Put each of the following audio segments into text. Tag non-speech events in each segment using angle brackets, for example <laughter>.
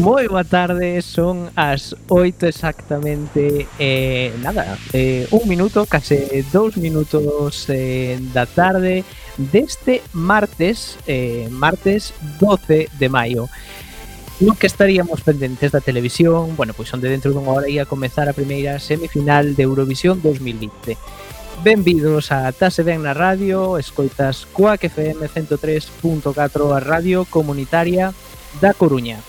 Moi boa tarde, son as 8 exactamente eh, Nada, eh, un minuto, case dous minutos eh, da tarde Deste martes, eh, martes 12 de maio No que estaríamos pendentes da televisión Bueno, pois onde dentro dunha hora ia comezar a primeira semifinal de Eurovisión 2020 Benvidos a Tase Ben na Radio, escoitas Coac FM 103.4 a Radio Comunitaria da Coruña.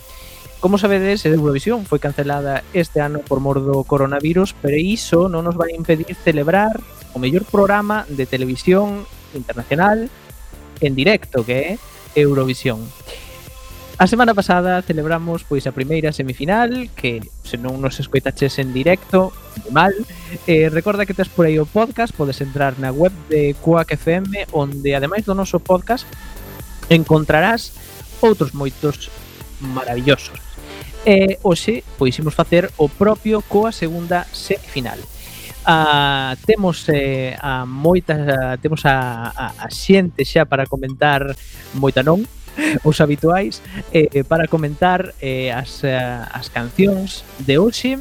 Como sabedes, Eurovisión foi cancelada este ano por mor do coronavirus, pero iso non nos vai impedir celebrar o mellor programa de televisión internacional en directo, que é Eurovisión. A semana pasada celebramos pois a primeira semifinal que se non nos escoitaches en directo, mal. Eh, recorda que tes por aí o podcast, podes entrar na web de Quack FM onde ademais do noso podcast encontrarás outros moitos maravillosos. E hoxe pois imos facer o propio coa segunda semifinal. Ah, temos eh, a moitas a, temos a, a, a xente xa para comentar moita non <laughs> os habituais eh, para comentar eh, as, eh, as cancións de hoxe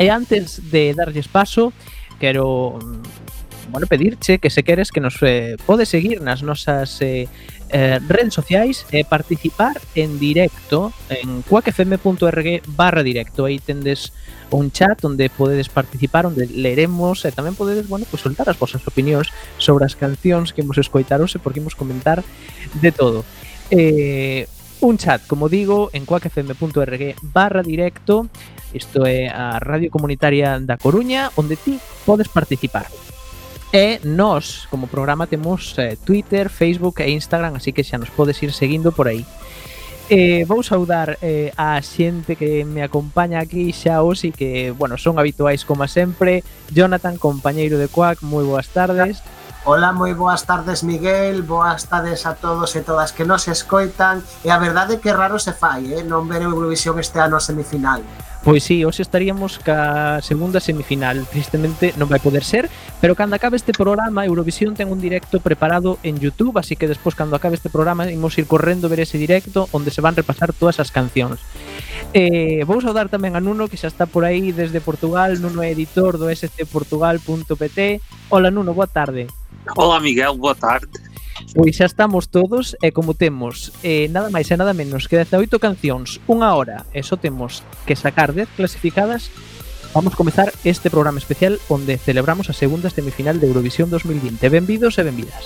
e antes de darlles paso quero mm, bueno, pedirche que se queres que nos eh, podes seguir nas nosas eh, eh, redes sociais e eh, participar en directo en cuacfm.org barra directo. Aí tendes un chat onde podedes participar, onde leremos e eh, tamén podedes, bueno, pues, soltar as vosas opinións sobre as cancións que imos escoitar hoxe porque imos comentar de todo. Eh, un chat, como digo, en cuacfm.org barra directo. Isto é a radio comunitaria da Coruña, onde ti podes participar. E nós, como programa, temos eh, Twitter, Facebook e Instagram, así que xa nos podes ir seguindo por aí. Eh, vou saudar eh, a xente que me acompaña aquí xa hoxe que, bueno, son habituais como sempre. Jonathan, compañeiro de Quack, moi boas tardes. Hola, moi boas tardes, Miguel. Boas tardes a todos e todas que nos escoitan. E a verdade é que raro se fai, eh? non ver Eurovisión este ano semifinal. Pois sí, hoxe estaríamos ca segunda semifinal Tristemente non vai poder ser Pero cando acabe este programa Eurovisión ten un directo preparado en Youtube Así que despois cando acabe este programa Imos ir correndo ver ese directo Onde se van repasar todas as cancións Eh, vou saudar tamén a Nuno que xa está por aí desde Portugal, Nuno é editor do scportugal.pt. Hola Nuno, boa tarde. Hola Miguel, boa tarde. Pois xa estamos todos e como temos eh, nada máis e nada menos que 18 cancións, unha hora e só temos que sacar 10 clasificadas, vamos comezar este programa especial onde celebramos a segunda semifinal de Eurovisión 2020. Benvidos e benvidas.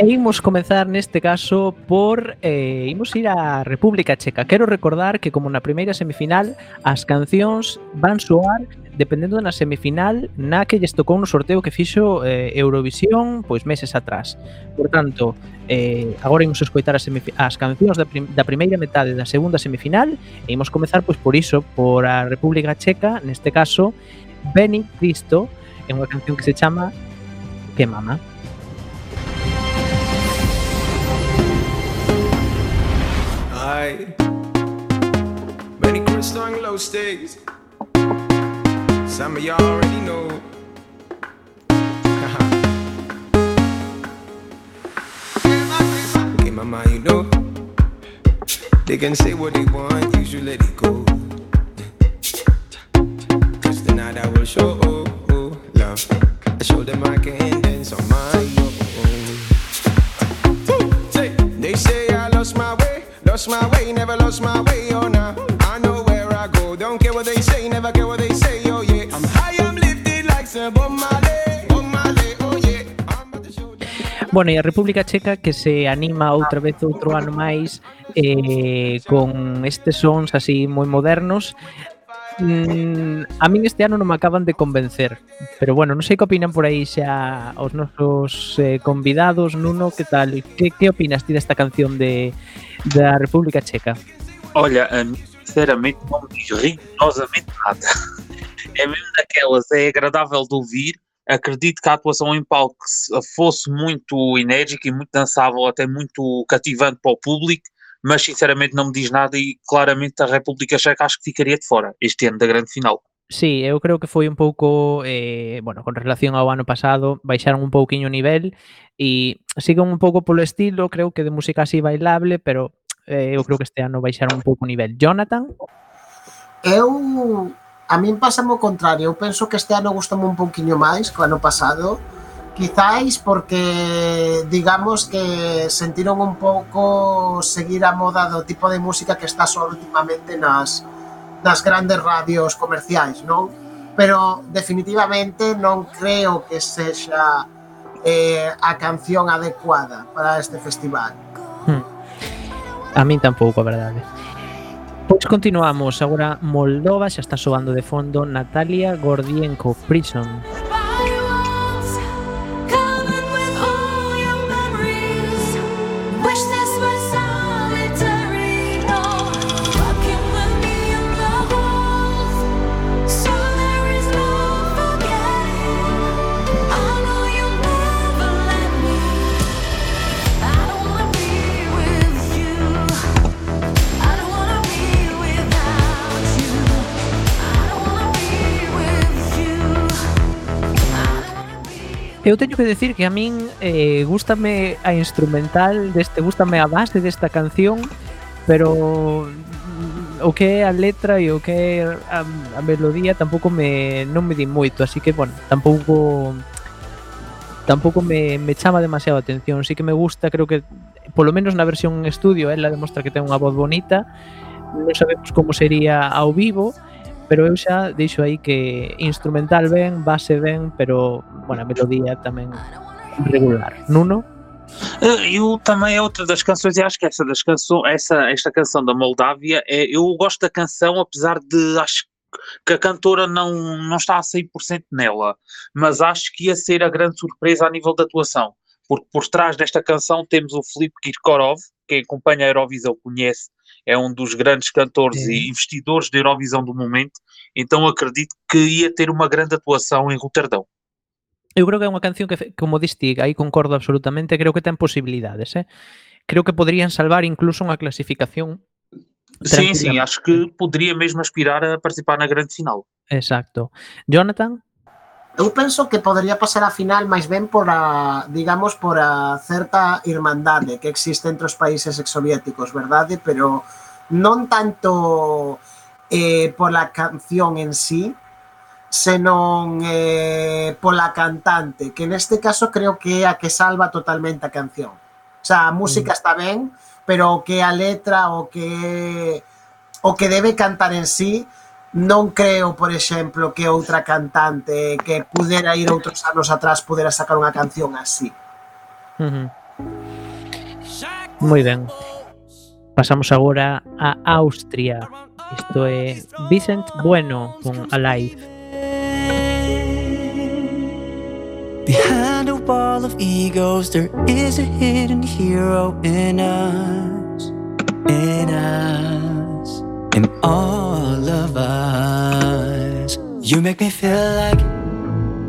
E imos comenzar neste caso por eh, imos ir á República Checa. Quero recordar que como na primeira semifinal as cancións van soar dependendo na semifinal na que lles tocou no sorteo que fixo eh, Eurovisión pois meses atrás. Por tanto, eh, agora imos escoitar as, as cancións da, prim da primeira metade da segunda semifinal e imos comezar pois por iso, por a República Checa, neste caso Beni Cristo, é unha canción que se chama Que Mama. Many crystal and low stakes. Some of y'all already know. <laughs> okay, mama, you know. They can say what they want, you should let it go. Cause tonight I will show, oh, oh, show. them I can dance on my own. lost my way, never lost my way, oh nah. I know where I go, don't care what they say, never care what they say, oh yeah. I'm high, I'm lifted like Sir Bob Marley, Bob Marley, oh yeah. Bueno, e a República Checa que se anima outra vez outro ano máis eh, con estes sons así moi modernos mm, a min este ano non me acaban de convencer. Pero bueno, non sei que opinan por aí xa os nosos eh, convidados. Nuno, que tal? Que, que opinas ti desta canción de da República Checa? Olha, mim, sinceramente, não me diz rigorosamente nada. É mesmo daquelas, é agradável de ouvir. Acredito que a atuação em palco se- fosse muito enérgica e muito dançável, até muito cativante para o público, mas sinceramente não me diz nada e claramente a República Checa acho que ficaria de fora este ano da grande final. Sí, eu creo que foi un pouco, eh, bueno, con relación ao ano pasado, baixaron un pouquiño o nivel e siguen un pouco polo estilo, creo que de música así bailable, pero eh, eu creo que este ano baixaron un pouco o nivel. Jonathan? Eu, a min pásame o contrario, eu penso que este ano gustame un pouquiño máis que o ano pasado, quizáis porque digamos que sentiron un pouco seguir a moda do tipo de música que está só últimamente nas, das grandes radios comerciais, non? Pero definitivamente non creo que sexa eh, a canción adecuada para este festival. Hmm. A min tampouco, a verdade. Pois continuamos, agora Moldova xa está soando de fondo Natalia Gordienko, Prison. Prison. eu teño que decir que a min eh, gustame a instrumental deste, gustame a base desta canción, pero mm, o que é a letra e o que é a, a melodía tampouco me non me di moito, así que bueno, tampouco tampouco me, me chama demasiado a atención, sí que me gusta, creo que polo menos na versión en estudio, eh, ela demostra que ten unha voz bonita, non sabemos como sería ao vivo, pero eu xa deixo aí que instrumental ben, base ben, pero, bueno, a melodía tamén regular. Nuno? Eh, Eu também é outra das canções, e acho que essa das canções, essa, esta canção da Moldávia, é, eu gosto da canção, apesar de acho que a cantora não, não está a 100% nela, mas acho que ia ser a grande surpresa a nível da atuação, porque por trás desta canção temos o Filipe Kirkorov, quem acompanha a Eurovisão conhece, é um dos grandes cantores Sim. e investidores da Eurovisão do momento, então acredito que ia ter uma grande atuação em Roterdão. Eu creo que é unha canción que, como diste, aí concordo absolutamente, creo que ten posibilidades, eh? Creo que podrían salvar incluso unha clasificación Sim, sim, acho que poderia mesmo aspirar a participar na grande final. Exacto. Jonathan? eu penso que podería pasar a final máis ben por a, digamos, por a certa irmandade que existe entre os países exsoviéticos, verdade? Pero non tanto eh, pola canción en sí, senón eh, pola cantante, que neste caso creo que é a que salva totalmente a canción. O sea, a música mm. está ben, pero o que a letra, o que o que debe cantar en sí, non creo, por exemplo, que outra cantante que pudera ir outros anos atrás pudera sacar unha canción así. Ujú. Moi ben. Pasamos agora a Austria. Isto é Vicent Bueno con Alive. Behind a wall of egos, there is a hidden hero in us, in us, in all of us. You make me feel like,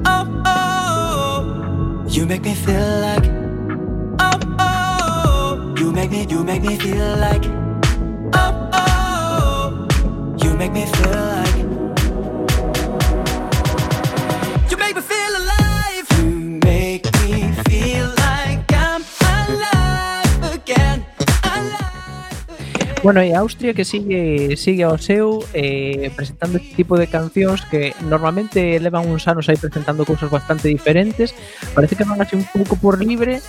oh, oh. You make me feel like, oh, oh. You make me, you make me feel like, oh, oh. You make me feel like. You make me feel Bueno, e Austria que sigue sigue ao seu eh, presentando este tipo de cancións que normalmente levan uns anos aí presentando cousas bastante diferentes. Parece que van así un pouco por libre,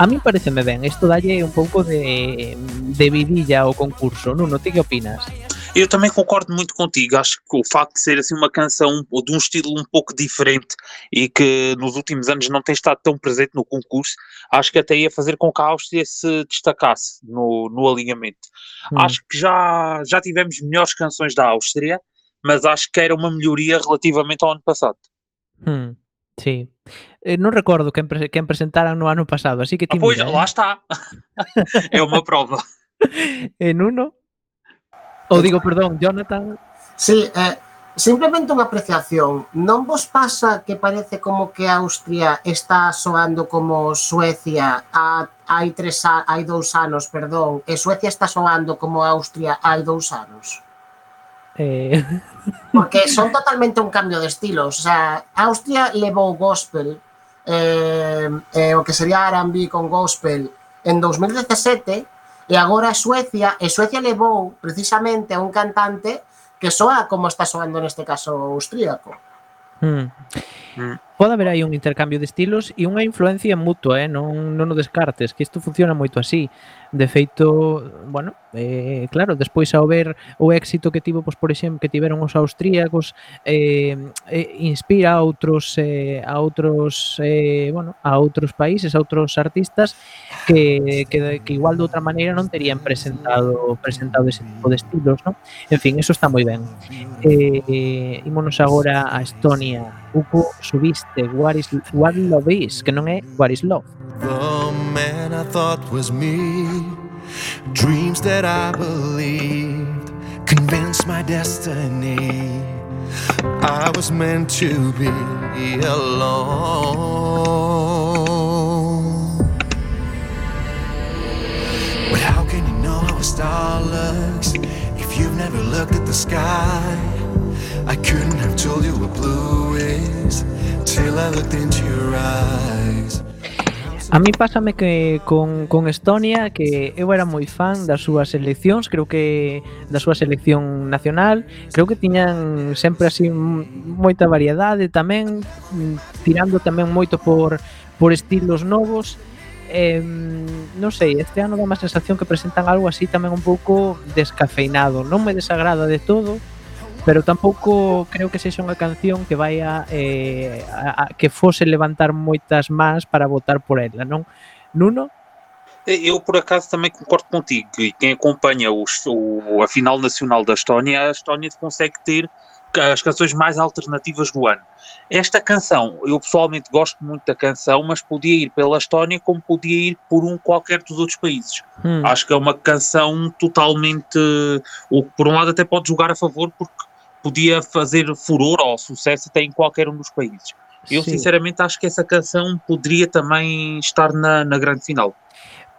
A mí pareceme ben, isto dalle un pouco de, de vidilla ao concurso, Nuno, No ti que opinas? Eu também concordo muito contigo. Acho que o facto de ser assim uma canção ou de um estilo um pouco diferente e que nos últimos anos não tem estado tão presente no concurso, acho que até ia fazer com que a Áustria se destacasse no, no alinhamento. Hum. Acho que já, já tivemos melhores canções da Áustria, mas acho que era uma melhoria relativamente ao ano passado. Sí. Eh, non recordo quen, pre- quen presentaran no ano pasado, así que Ah, pois, lá está. <laughs> é uma prova. <laughs> eh. En uno Ou digo, perdón, Jonathan. Sí, eh, simplemente unha apreciación. Non vos pasa que parece como que Austria está soando como Suecia a, hai tres a, hai dous anos, perdón, e Suecia está soando como Austria hai dous anos? Eh... <laughs> Porque son totalmente un cambio de estilos. O sea, Austria levou gospel, eh, eh, o que sería R&B con gospel, en 2017 E agora Suecia, e Suecia levou precisamente a un cantante que soa como está soando neste caso austríaco. Hmm. Mm. Pode haber aí un intercambio de estilos e unha influencia mutua, eh? non, non o descartes, que isto funciona moito así. De feito, bueno, eh, claro, despois ao ver o éxito que tivo, pois, por exemplo, que tiveron os austríacos, eh, eh, inspira a outros eh, a outros eh, bueno, a outros países, a outros artistas que, que, que igual de outra maneira non terían presentado presentado ese tipo de estilos, non? En fin, eso está moi ben. Eh, eh ímonos agora a Estonia. Uko subiste What is What Love Is, que non é What is Love. The man I thought was me, dreams that I believed, convinced my destiny. I was meant to be alone. But how can you know how a star looks if you've never looked at the sky? I couldn't have told you what blue is till I looked into your eyes. A mí pásame que con, con Estonia que eu era moi fan das súas eleccións, creo que da súa selección nacional, creo que tiñan sempre así moita variedade tamén, mm, tirando tamén moito por por estilos novos. Eh, non sei, este ano dá má sensación que presentan algo así tamén un pouco descafeinado. Non me desagrada de todo, pero tampouco creo que sexa unha canción que vai eh, a, a que fose levantar moitas más para votar por ela, non? Nuno? Eu, por acaso, também concordo contigo. E quem acompanha os, o, a final nacional da Estónia, a Estónia consegue ter as canções mais alternativas do ano. Esta canção, eu pessoalmente gosto muito da canção, mas podia ir pela Estónia como podia ir por um qualquer dos outros países. Hmm. Acho que é uma canção totalmente. O que por um lado até pode jogar a favor, porque podia fazer furor ou sucesso até em qualquer um dos países. Eu sí. sinceramente acho que essa canção poderia também estar na, na grande final.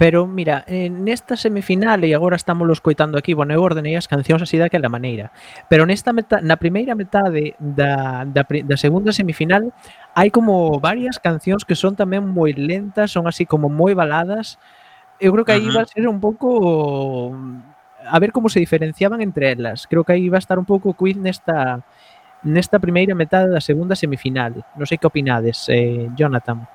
Pero mira, eh, nesta semifinal e agora estamos los coitando aquí, bueno, eu ordenei as cancións así daquela maneira. Pero nesta meta, na primeira metade da, da, da segunda semifinal hai como varias cancións que son tamén moi lentas, son así como moi baladas. Eu creo que aí uh -huh. vai ser un pouco a ver como se diferenciaban entre elas. Creo que aí va a estar un pouco o quiz nesta nesta primeira metade da segunda semifinal. Non sei que opinades, eh, Jonathan.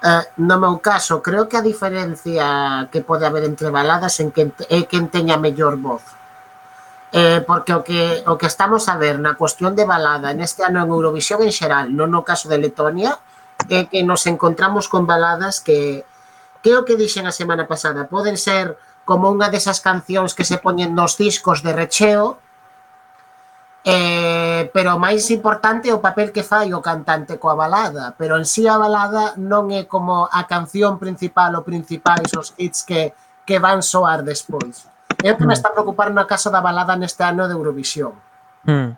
Eh, no meu caso, creo que a diferencia que pode haber entre baladas en que, é quen teña mellor voz. Eh, porque o que, o que estamos a ver na cuestión de balada neste ano en Eurovisión en xeral, non no caso de Letonia, é que nos encontramos con baladas que, que o que dixen a semana pasada, poden ser como unha desas cancións que se poñen nos discos de recheo, eh, pero o máis importante é o papel que fai o cantante coa balada, pero en sí a balada non é como a canción principal ou principais os hits que, que van soar despois. É o que me hmm. está preocupando na casa da balada neste ano de Eurovisión. Hmm.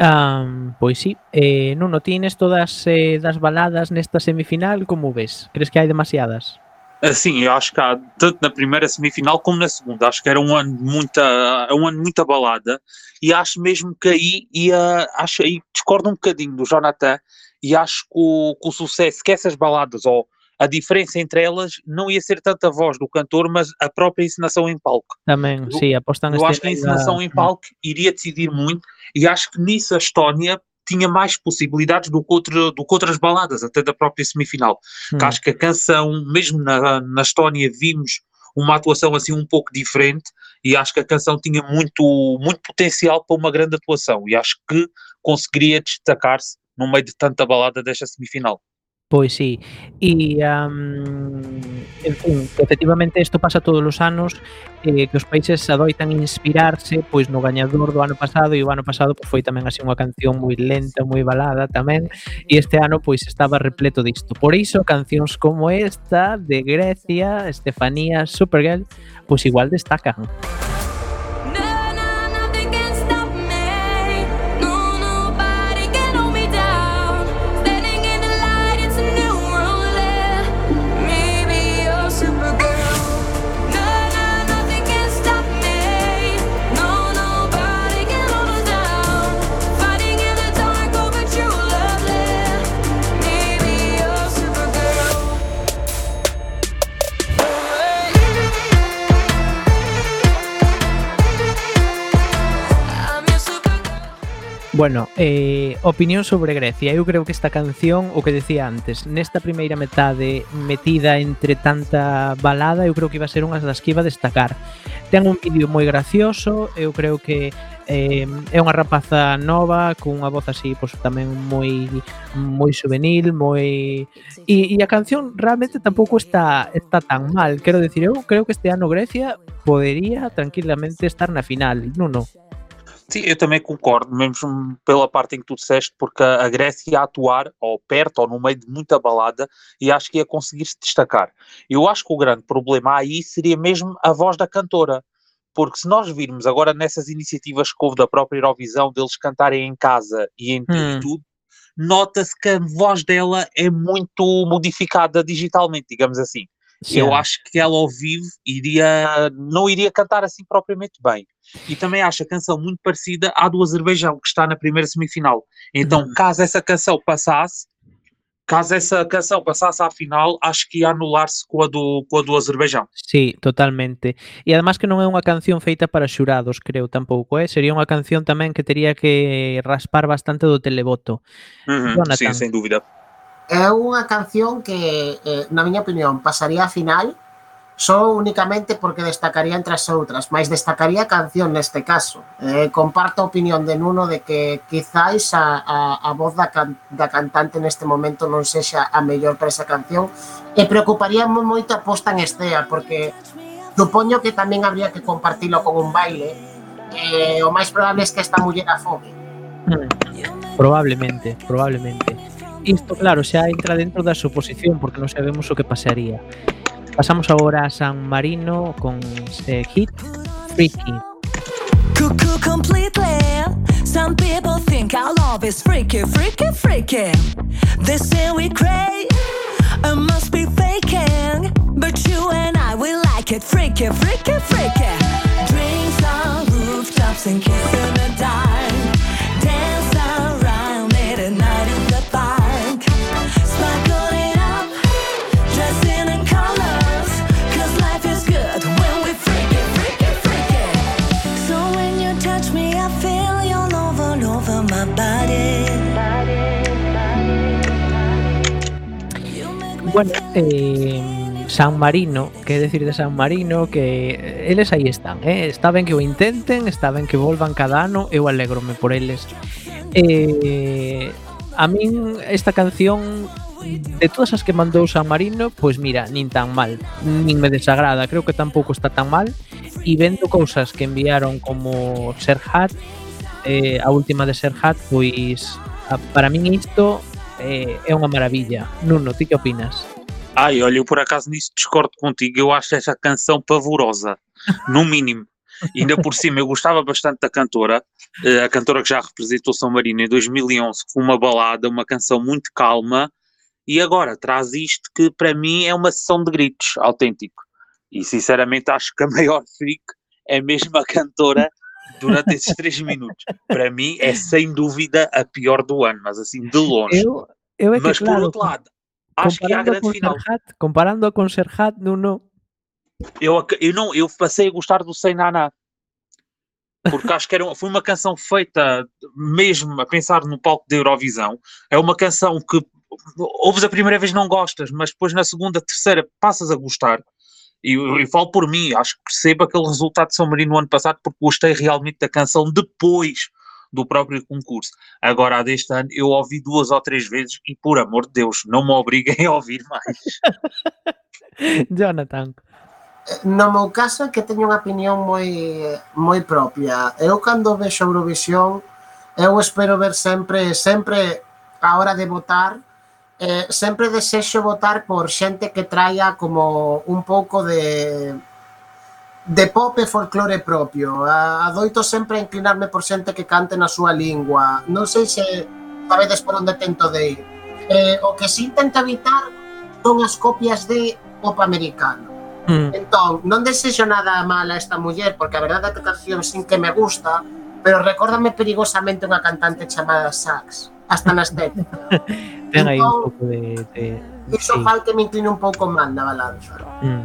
Um, pois sí, eh, Nuno, ti nesto das, eh, das baladas nesta semifinal, como ves? Crees que hai demasiadas? Assim, eu acho que há, tanto na primeira semifinal como na segunda, acho que era um ano de muita, um ano de muita balada. E acho mesmo que aí ia, acho aí discordo um bocadinho do Jonathan e acho que o, que o sucesso que essas baladas ou a diferença entre elas não ia ser tanto a voz do cantor, mas a própria encenação em palco. Tamén, Eu- sí, apostan Eu acho que a encenação em palco iria decidir muito e acho que nisso a Estónia tinha mais possibilidades do que, outra- do que outras baladas, até da própria semifinal. Hum. Que acho que a canção, mesmo na, na Estónia, vimos uma atuação assim um pouco diferente e acho que a canção tinha muito, muito potencial para uma grande atuação e acho que conseguiria destacar-se no meio de tanta balada desta semifinal. Pois sí. E, um, en fin, efectivamente isto pasa todos os anos eh, que os países adoitan inspirarse pois no gañador do ano pasado e o ano pasado pois, foi tamén así unha canción moi lenta, moi balada tamén e este ano pois estaba repleto disto. Por iso cancións como esta de Grecia, Estefanía, Supergirl, pois igual destacan. Música Bueno, eh, opinión sobre Grecia. Eu creo que esta canción, o que decía antes, nesta primeira metade metida entre tanta balada, eu creo que iba a ser unha das que iba a destacar. Ten un vídeo moi gracioso, eu creo que eh, é unha rapaza nova, cunha voz así, pois tamén moi moi juvenil, moi e, e a canción realmente tampouco está está tan mal. Quero dicir, eu creo que este ano Grecia podería tranquilamente estar na final, non, non. Sim, eu também concordo, mesmo pela parte em que tu disseste, porque a Grécia ia atuar ou perto ou no meio de muita balada e acho que ia conseguir se destacar. Eu acho que o grande problema aí seria mesmo a voz da cantora, porque se nós virmos agora nessas iniciativas que houve da própria Eurovisão, deles cantarem em casa e em Hum. tudo, nota-se que a voz dela é muito modificada digitalmente, digamos assim. Eu acho que ela ao vivo iria, não iria cantar assim propriamente bem. E também acho a canção muito parecida à do Azerbaijão, que está na primeira semifinal. Então, Uhum. caso essa canção passasse, caso essa canção passasse à final, acho que ia anular-se com, a do- com a do Azerbaijão. Sí, totalmente. E además que non é unha canción feita para xurados, creo tampouco, eh? Sería unha canción tamén que tería que raspar bastante do televoto. Jonathan. sim, sem dúvida. É unha canción que, eh, na miña opinión, pasaría a final só únicamente porque destacaría entre as outras, máis destacaría a canción neste caso. Eh, comparto a opinión de Nuno de que quizáis a, a, a voz da, can, da cantante neste momento non sexa a mellor para esa canción e preocuparíame moito a posta en estea porque supoño que tamén habría que compartilo con un baile eh, o máis probable é que esta muller afogue. Probablemente, probablemente. Isto, claro, xa entra dentro da suposición porque non sabemos o que pasaría. Pasamos agora a San Marino con este hit Freaky. Cuckoo completely. Some people think our love is freaky, freaky, freaky. They say we cray, it must be faking. But you and I, we like it freaky, freaky, freaky. Drinks on rooftops and kiss in the dark. Bueno, eh, San Marino, que decir de San Marino que eh, eles aí están, eh? está ben que o intenten, está ben que volvan cada ano, eu alégrome por eles. Eh, a min esta canción de todas as que mandou San Marino, pois mira, nin tan mal, nin me desagrada, creo que tampouco está tan mal e vendo cousas que enviaron como Serhat, eh, a última de Serhat, pois a, para min isto eh, é unha maravilla. Nuno, ti que opinas? Ai, olha, eu por acaso nisso discordo contigo. Eu acho essa canção pavorosa, <laughs> no mínimo. Ainda por cima, eu gostava bastante da cantora, eh, a cantora que já representou São Marino em 2011, com uma balada, uma canção muito calma, e agora traz isto que para mim é uma sessão de gritos autêntico. E sinceramente acho que a maior <laughs> freak é mesmo a cantora durante esses três minutos. Para mim é sem dúvida a pior do ano, mas assim de longe. Eu, eu é que Mas por claro, outro lado, Acho que é a grande final. Serhat, comparando con Serhat, Nuno, Eu, ac- eu, não, eu passei a gostar do Sem Naná. Porque acho que era, foi uma canção feita mesmo a pensar no palco da Eurovisão. É uma canção que ouves a primeira vez não gostas, mas depois na segunda, terceira passas a gostar. E eu, falo por mim, acho que percebo aquele resultado de São Marino no ano passado porque gostei realmente da canção depois do próprio concurso. Agora, a deste ano, eu ouvi duas ou três vezes e, por amor de Deus, não me obriguem a ouvir mais. <laughs> Jonathan. No meu caso é que teño unha opinión moi moi propia. Eu cando vexo Eurovisión, eu espero ver sempre sempre a hora de votar eh, sempre desexo votar por xente que traia como un pouco de de pop e folclore propio. Adoito sempre a inclinarme por xente que cante na súa lingua. Non sei se sabedes por onde tento de ir. Eh, o que si intento evitar son as copias de pop americano. Mm. Entón, non desexo nada mal a esta muller, porque a verdade que canción sin que me gusta, pero recórdame perigosamente unha cantante chamada Sax, hasta nas estética. <laughs> ten aí un pouco de... de sí. Iso fal que me incline un pouco mal na balanza. Mm.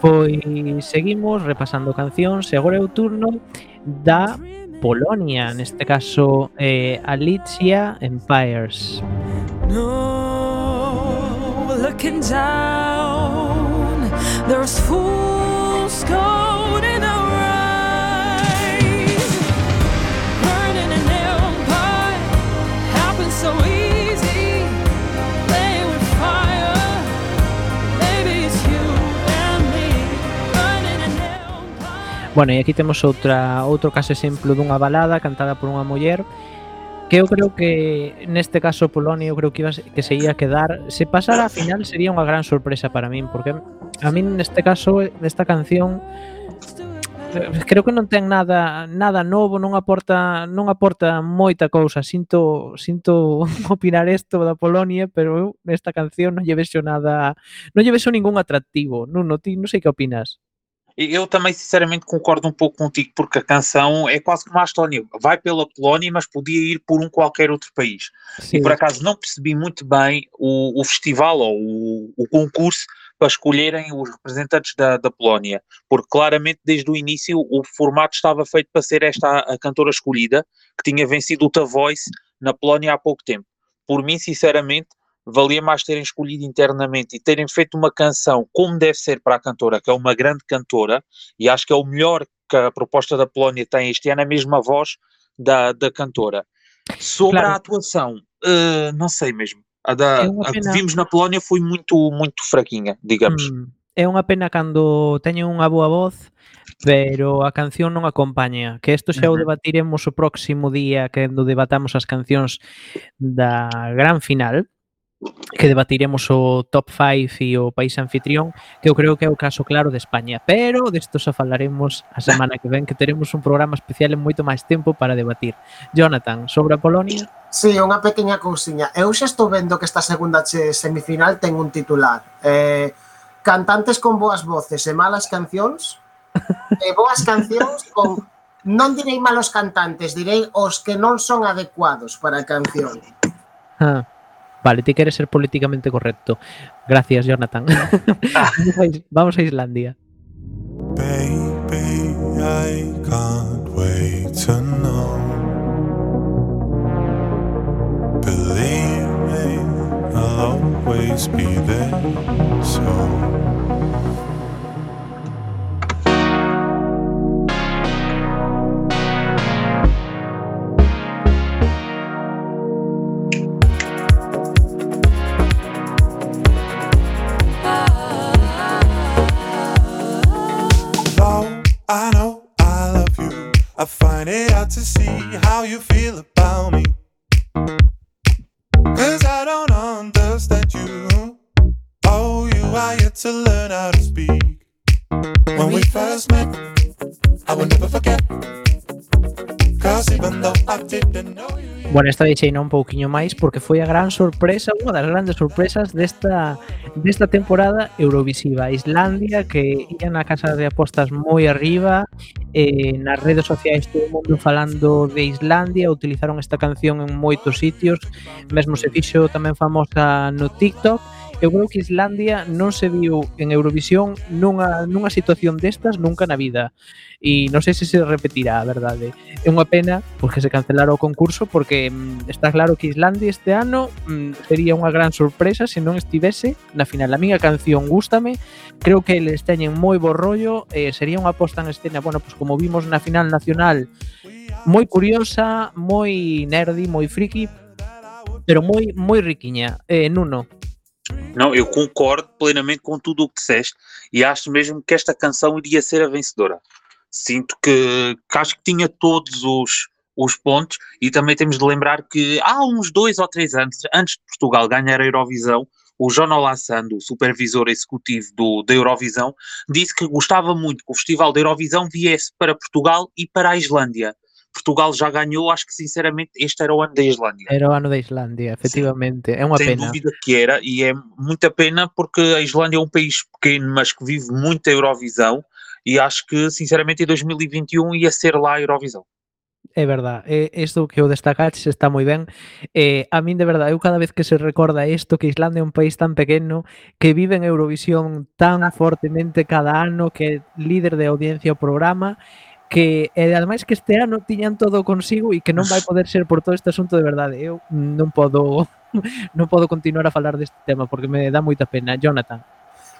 Pois seguimos repasando cancións e agora é o turno da Polonia, neste caso eh, Alicia Empires. No, looking down, there's fools caught Bueno, e aquí temos outra outro caso exemplo dunha balada cantada por unha muller que eu creo que neste caso Polonia eu creo que, iba, que se ia quedar se pasara a final sería unha gran sorpresa para min porque a min neste caso desta canción eh, creo que non ten nada nada novo, non aporta non aporta moita cousa. Sinto sinto <laughs> opinar isto da Polonia, pero eu nesta canción non lle vexo nada, non lle vexo ningún atractivo. Non, non, ti non sei que opinas. Eu também, sinceramente, concordo um pouco contigo, porque a canção é quase como a Estónia. Vai pela Polónia, mas podia ir por um qualquer outro país. Sí, E por acaso não percebi muito bem o, o festival ou o, o concurso para escolherem os representantes da, da Polónia, porque claramente desde o início o formato estava feito para ser esta a, a cantora escolhida, que tinha vencido o The Voice na Polónia há pouco tempo. Por mim, sinceramente, valia mais terem escolhido internamente e terem feito uma canção como deve ser para a cantora, que é uma grande cantora, e acho que é o melhor que a proposta da Polónia tem este ano, é a mesma voz da, da cantora. Sobre Claro. a atuação, eh, não sei mesmo. A, da, É uma a que vimos na Polónia foi muito, muito fraquinha, digamos. Mm, é unha pena cando teñen unha boa voz, pero a canción non acompaña. Que isto xa o debatiremos o próximo día cando debatamos as cancións da gran final que debatiremos o top 5 e o país anfitrión, que eu creo que é o caso claro de España, pero desto xa falaremos a semana que ven, que teremos un programa especial en moito máis tempo para debatir. Jonathan, sobre a Polonia? Sí, unha pequena cousiña. Eu xa estou vendo que esta segunda semifinal ten un titular. Eh, cantantes con boas voces e malas cancións, e boas cancións con non direi malos cantantes, direi os que non son adecuados para a canción. Ah. Vale, ti queres ser políticamente correcto. Gracias, Jonathan. <laughs> vamos, a, Is- vamos a Islandia. Baby, I can't wait to know. Believe me, I'll always be there. So. I know I love you, I find it hard to see how you feel about me. Cause I don't understand you. Oh, you are yet to learn how to speak. When we first met, I will never forget. Bueno, esta deixeina un pouquiño máis porque foi a gran sorpresa, unha das grandes sorpresas desta desta temporada Eurovisiva. Islandia que ía na casa de apostas moi arriba, eh, nas redes sociais todo o mundo falando de Islandia, utilizaron esta canción en moitos sitios, mesmo se fixo tamén famosa no TikTok eu creo que Islandia non se viu en Eurovisión nunha, nunha situación destas nunca na vida. E non sei se se repetirá, a verdade. É unha pena pois, que se cancelara o concurso porque mm, está claro que Islandia este ano mm, sería unha gran sorpresa se non estivese na final. A miña canción gústame creo que les teñen moi bo rollo eh, sería unha posta en escena bueno, pois como vimos na final nacional moi curiosa, moi nerdy, moi friki, pero moi moi riquiña. Eh, Nuno, Não, eu concordo plenamente com tudo o que disseste e acho mesmo que esta canção iria ser a vencedora. Sinto que, que acho que tinha todos os, os pontos e também temos de lembrar que há uns dois ou três anos, antes de Portugal ganhar a Eurovisão, o João Olassando, o supervisor executivo do, da Eurovisão, disse que gostava muito que o Festival da Eurovisão viesse para Portugal e para a Islândia. Portugal já ganhou, acho que sinceramente este era o ano da Islândia. era o ano da Islandia, efectivamente. É unha Sem pena. dúvida que era, e é muita pena porque a Islândia é um país pequeno, mas que vive muito a Eurovisão, e acho que, sinceramente, em 2021 ia ser lá a Eurovisão. É verdad, é isto que o destacaches está moi ben. Eh, a min de verdade, eu cada vez que se recorda isto que Islandia é un país tan pequeno que vive en Eurovisión tan fortemente cada ano que é líder de audiencia ao programa que e ademais que este ano tiñan todo consigo e que non vai poder ser por todo este asunto de verdade. Eu non podo <laughs> non podo continuar a falar deste tema porque me dá moita pena, Jonathan.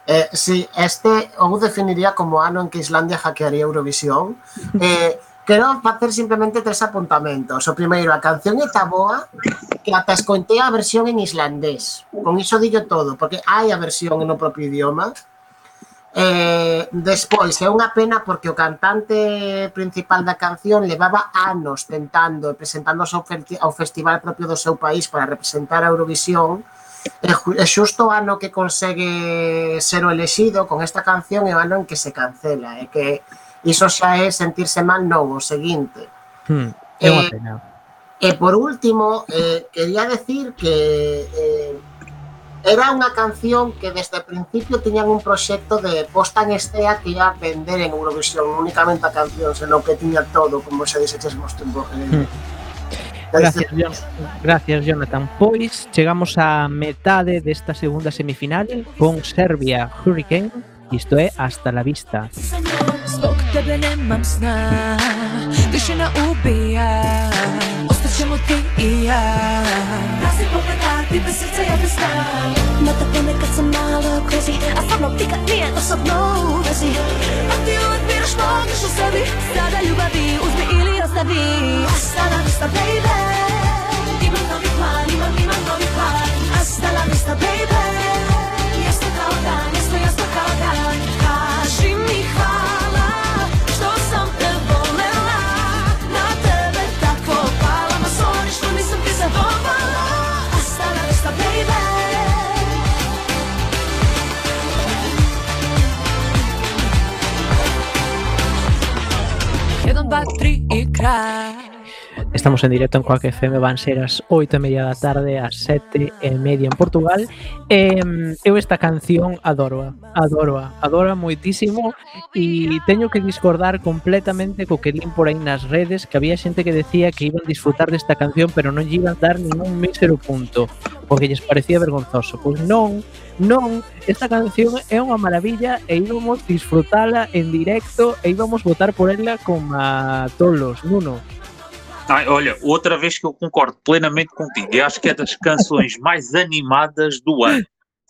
Eh, sí, este eu definiría como ano en que Islandia hackearía Eurovisión. <laughs> Eh, quero facer simplemente tres apuntamentos. O primeiro, a canción é boa que ata escoitei a versión en islandés. Con iso dillo todo, porque hai a versión en o propio idioma. Eh, despois, é unha pena porque o cantante principal da canción levaba anos tentando e presentándose ao, ao festival propio do seu país para representar a Eurovisión e, e xusto o ano que consegue ser o elexido con esta canción é o ano en que se cancela e que iso xa é sentirse mal non o seguinte. Hmm, é unha eh, pena. e, e por último eh, quería decir que eh, era unha canción que desde o principio tiñan un proxecto de posta en estea que ia vender en Eurovisión únicamente a canción, senón que tiña todo, como se desechas vostro en Gracias, Gracias, Jonathan. Pois chegamos á metade desta segunda semifinal con Serbia Hurricane. Isto é Hasta la vista. Señor, Tišina ubija Ostaćemo ti i ja. Razi pogledati bez srca ja bez sna. No tako ponekad sam malo crazy A sa mnom nikad nije osobno u vezi A ti uvek biraš pogreš u sebi. Sada ljubavi uzmi ili ostavi. Hasta la vista baby. Imam novi plan, imam, imam novi plan. Hasta la vista baby Estamos en directo en Coac FM, van ser as 8 e media da tarde, as 7 e media en Portugal. E, eu esta canción adoro, adoro, adoro moitísimo e teño que discordar completamente co que din por aí nas redes que había xente que decía que iban disfrutar desta canción pero non lle iban dar ningún mísero punto porque lles parecía vergonzoso. Pois non, non, esta canción é unha maravilla e íbamos disfrutala en directo e íbamos votar por ela como a tolos, Nuno. Ai, olha, outra vez que eu concordo plenamente contigo, e acho que é das canções mais animadas do ano.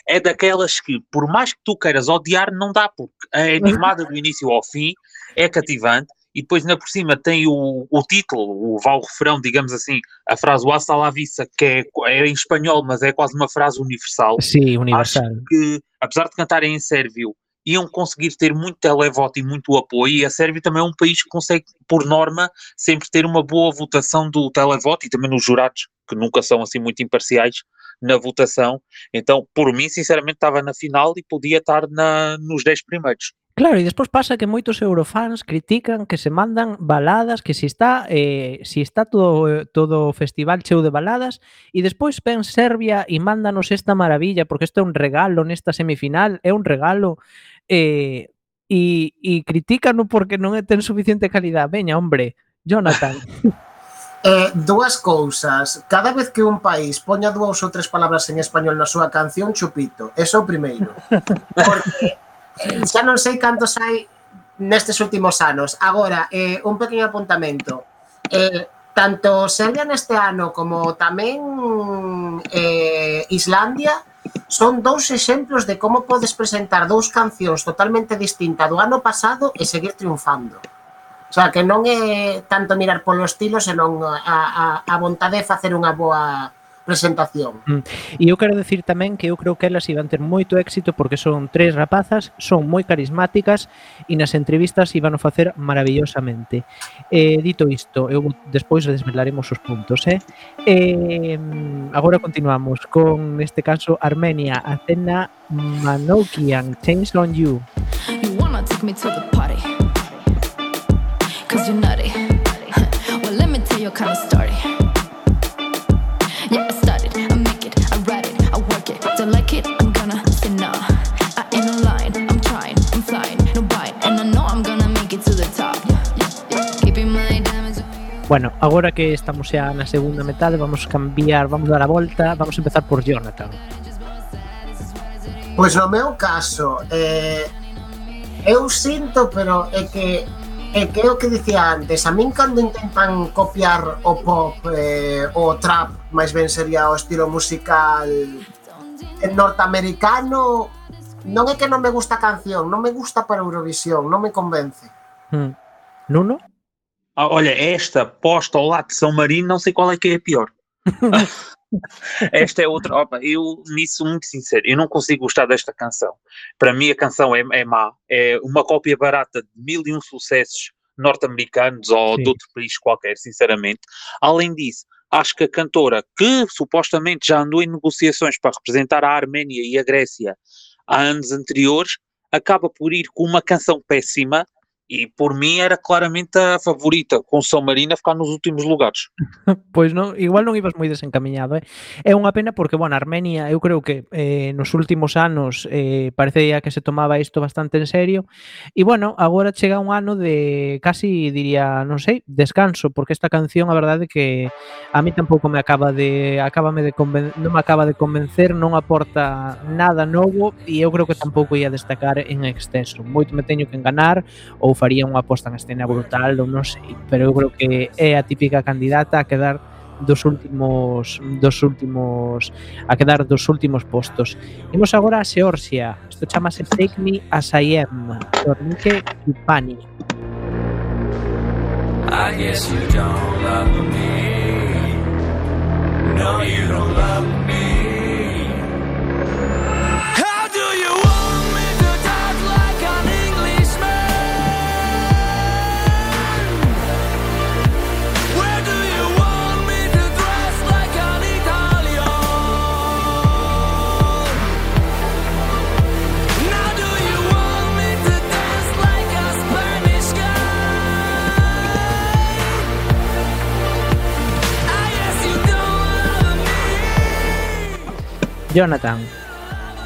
É daquelas que, por mais que tu queiras odiar, não dá, porque é animada do início ao fim, é cativante, e depois ainda por cima tem o, o título, o vá o refrão, digamos assim, a frase o hasta la vista, que é, é em espanhol, mas é quase uma frase universal. Sí, universal. que, apesar de cantarem em sérvio, iam conseguir ter muito televoto e muito apoio, e a Sérvia também é um país que consegue, por norma, sempre ter uma boa votação do televoto e também nos jurados, que nunca são assim muito imparciais na votação. Então, por mim, sinceramente, estava na final e podia estar na, nos 10 primeiros. Claro, e despois pasa que moitos eurofans critican que se mandan baladas, que si está eh, está todo todo o festival cheo de baladas e despois ven Serbia e mándanos esta maravilla porque isto é un regalo nesta semifinal, é un regalo eh, e, e critícano porque non ten suficiente calidad. Veña, hombre, Jonathan. <laughs> Eh, dúas cousas. Cada vez que un país poña dúas ou tres palabras en español na súa canción, chupito. Eso o primeiro. <laughs> Porque eh, xa non sei cantos hai nestes últimos anos. Agora, eh, un pequeno apuntamento. Eh, tanto Serbia neste ano como tamén eh, Islandia Son dous exemplos de como podes presentar dous cancións totalmente distintas do ano pasado e seguir triunfando. O sea, que non é tanto mirar polo estilo, senón a, a, a vontade de facer unha boa presentación. Mm. E eu quero decir tamén que eu creo que elas iban ter moito éxito porque son tres rapazas, son moi carismáticas e nas entrevistas iban a facer maravillosamente. Eh, dito isto, eu despois desvelaremos os puntos, eh? eh agora continuamos con neste caso Armenia, a Manoukian, Change on You. You wanna take me to the party Cause you're nutty <laughs> Well let me tell you kind of story Bueno, agora que estamos xa na segunda metade Vamos cambiar, vamos dar a volta Vamos empezar por Jonathan Pois no meu caso eh, Eu sinto, pero é que é que é o que dicía antes, a min cando intentan copiar o pop eh, o trap, máis ben sería o estilo musical norteamericano, non é que non me gusta a canción, non me gusta para Eurovisión, non me convence. Hmm. Nuno? Ah, olha, esta posta ao lado de São Marino, não sei qual é que é a pior. <laughs> esta é outra. Opa, eu, nisso, muito sincero, eu não consigo gostar desta canção. Para mim, a canção é, é má. É uma cópia barata de mil e um sucessos norte-americanos ou Sim. de outro país qualquer, sinceramente. Além disso, acho que a cantora, que supostamente já andou em negociações para representar a Arménia e a Grécia há anos anteriores, acaba por ir com uma canção péssima. e por mim era claramente a favorita, com São Marino a ficar nos últimos lugares. <laughs> pois non, igual non ibas moi desencaminhado, eh? É unha pena porque, bueno, Armenia, eu creo que eh, nos últimos anos eh, parecía que se tomaba isto bastante en serio, e bueno, agora chega un ano de casi, diría, non sei, descanso, porque esta canción, a verdade que a mí tampouco me acaba de acabame de non me acaba de convencer, non aporta nada novo, e eu creo que tampouco ia destacar en exceso. Moito me teño que enganar, ou faría unha posta en escena brutal, ou non sei, pero eu creo que é a típica candidata a quedar dos últimos dos últimos a quedar dos últimos postos. Imos agora a Xeorxia. Isto chamase Take Me As I Am, Tornike Kipani. I guess you don't love me No, you don't love me Jonathan.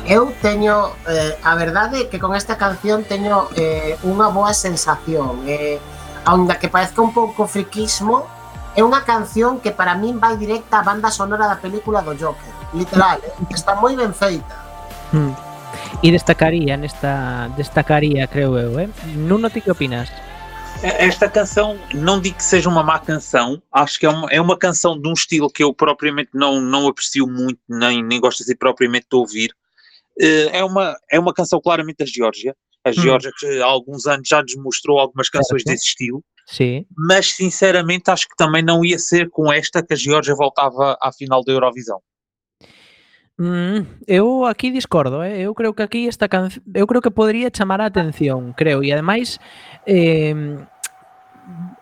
Eu teño, eh, a verdade, que con esta canción teño eh, unha boa sensación. Eh, aonde que parezca un pouco friquismo, é unha canción que para min vai directa á banda sonora da película do Joker. Literal, eh? está moi ben feita. Hmm. E destacaría nesta destacaría, creo eu, eh? Nuno, ti que opinas? Esta canção, não digo que seja uma má canção, acho que é uma, é uma canção de um estilo que eu propriamente não, não aprecio muito, nem, nem gosto assim propriamente de ouvir. Eh, É uma, é uma canção claramente da Geórgia. A Geórgia que há alguns anos já nos mostrou algumas canções Certo. desse estilo, Sí. mas sinceramente acho que também não ia ser com esta que a Geórgia voltava à final da Eurovisão. Mm, eu aquí discordo, eh? eu creo que aquí esta can... eu creo que podría chamar a atención, creo, e ademais eh,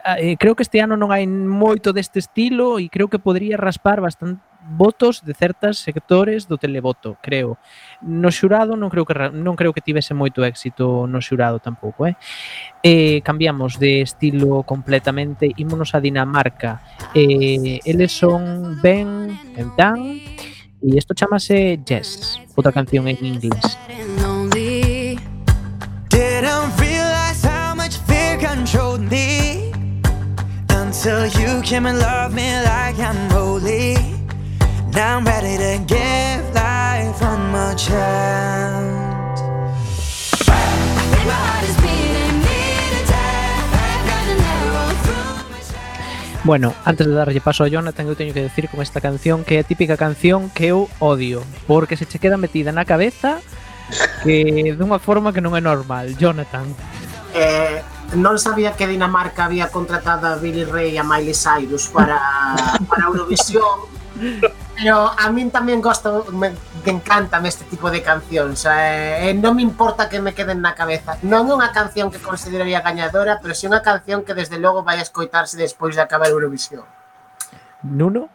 eh, creo que este ano non hai moito deste estilo e creo que podría raspar bastante votos de certas sectores do televoto, creo. No xurado non creo que non creo que tivese moito éxito no xurado tampouco, eh. Eh, cambiamos de estilo completamente, ímonos a Dinamarca. Eh, eles son ben en tan e isto chamase Yes, outra canción en inglés. till you came and loved me like I'm holy. Now I'm ready to give life one more chance. Bueno, antes de darlle paso a Jonathan, eu teño que decir con esta canción que é a típica canción que eu odio, porque se che queda metida na cabeza que dunha forma que non é normal. Jonathan. Eh, non sabía que Dinamarca había contratado a Billy Ray e a Miley Cyrus para, para Eurovisión pero a min tamén gosto me, me encantan este tipo de cancións eh, non me importa que me queden na cabeza non é unha canción que consideraría gañadora pero si unha canción que desde logo vai a escoitarse despois de acabar Eurovisión Nuno?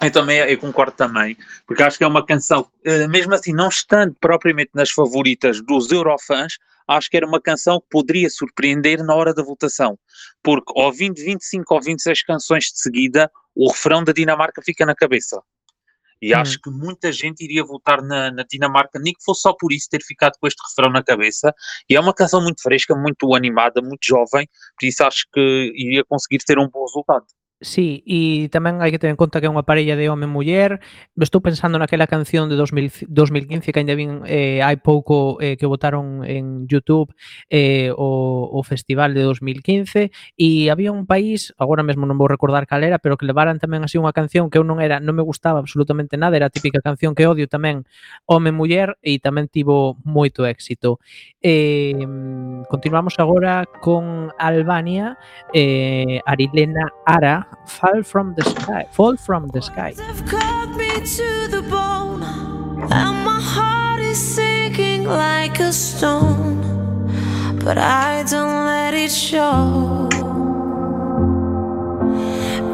Eu também eu concordo também, porque acho que é uma canção, eh, mesmo assim, não estando propriamente nas favoritas dos Eurofãs, acho que era uma canção que poderia surpreender na hora da votação, porque ouvindo 25 ou 26 canções de seguida, o refrão da Dinamarca fica na cabeça. E acho que muita gente iria votar na, na Dinamarca, nem que fosse só por isso ter ficado com este refrão na cabeça. E é uma canção muito fresca, muito animada, muito jovem, por isso acho que iria conseguir ter um bom resultado. Sí, e tamén hai que ter en conta que é unha parella de home e muller. Estou pensando naquela canción de 2000, 2015 que ainda vin eh, hai pouco eh, que votaron en YouTube eh, o, o festival de 2015 e había un país, agora mesmo non vou recordar cal era, pero que levaran tamén así unha canción que eu non era, non me gustaba absolutamente nada, era a típica canción que odio tamén home e muller e tamén tivo moito éxito. Eh, continuamos agora con Albania, eh, Arilena Ara, Fall from the Sky. Fall from the Sky. Me to the bone, and my heart is sinking like a stone. But I don't let it show.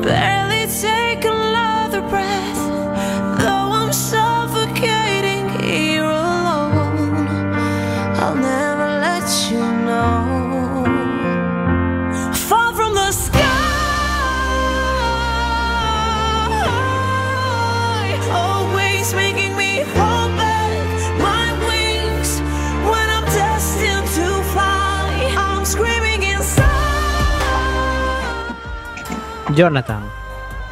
Barely take another breath, Jonathan.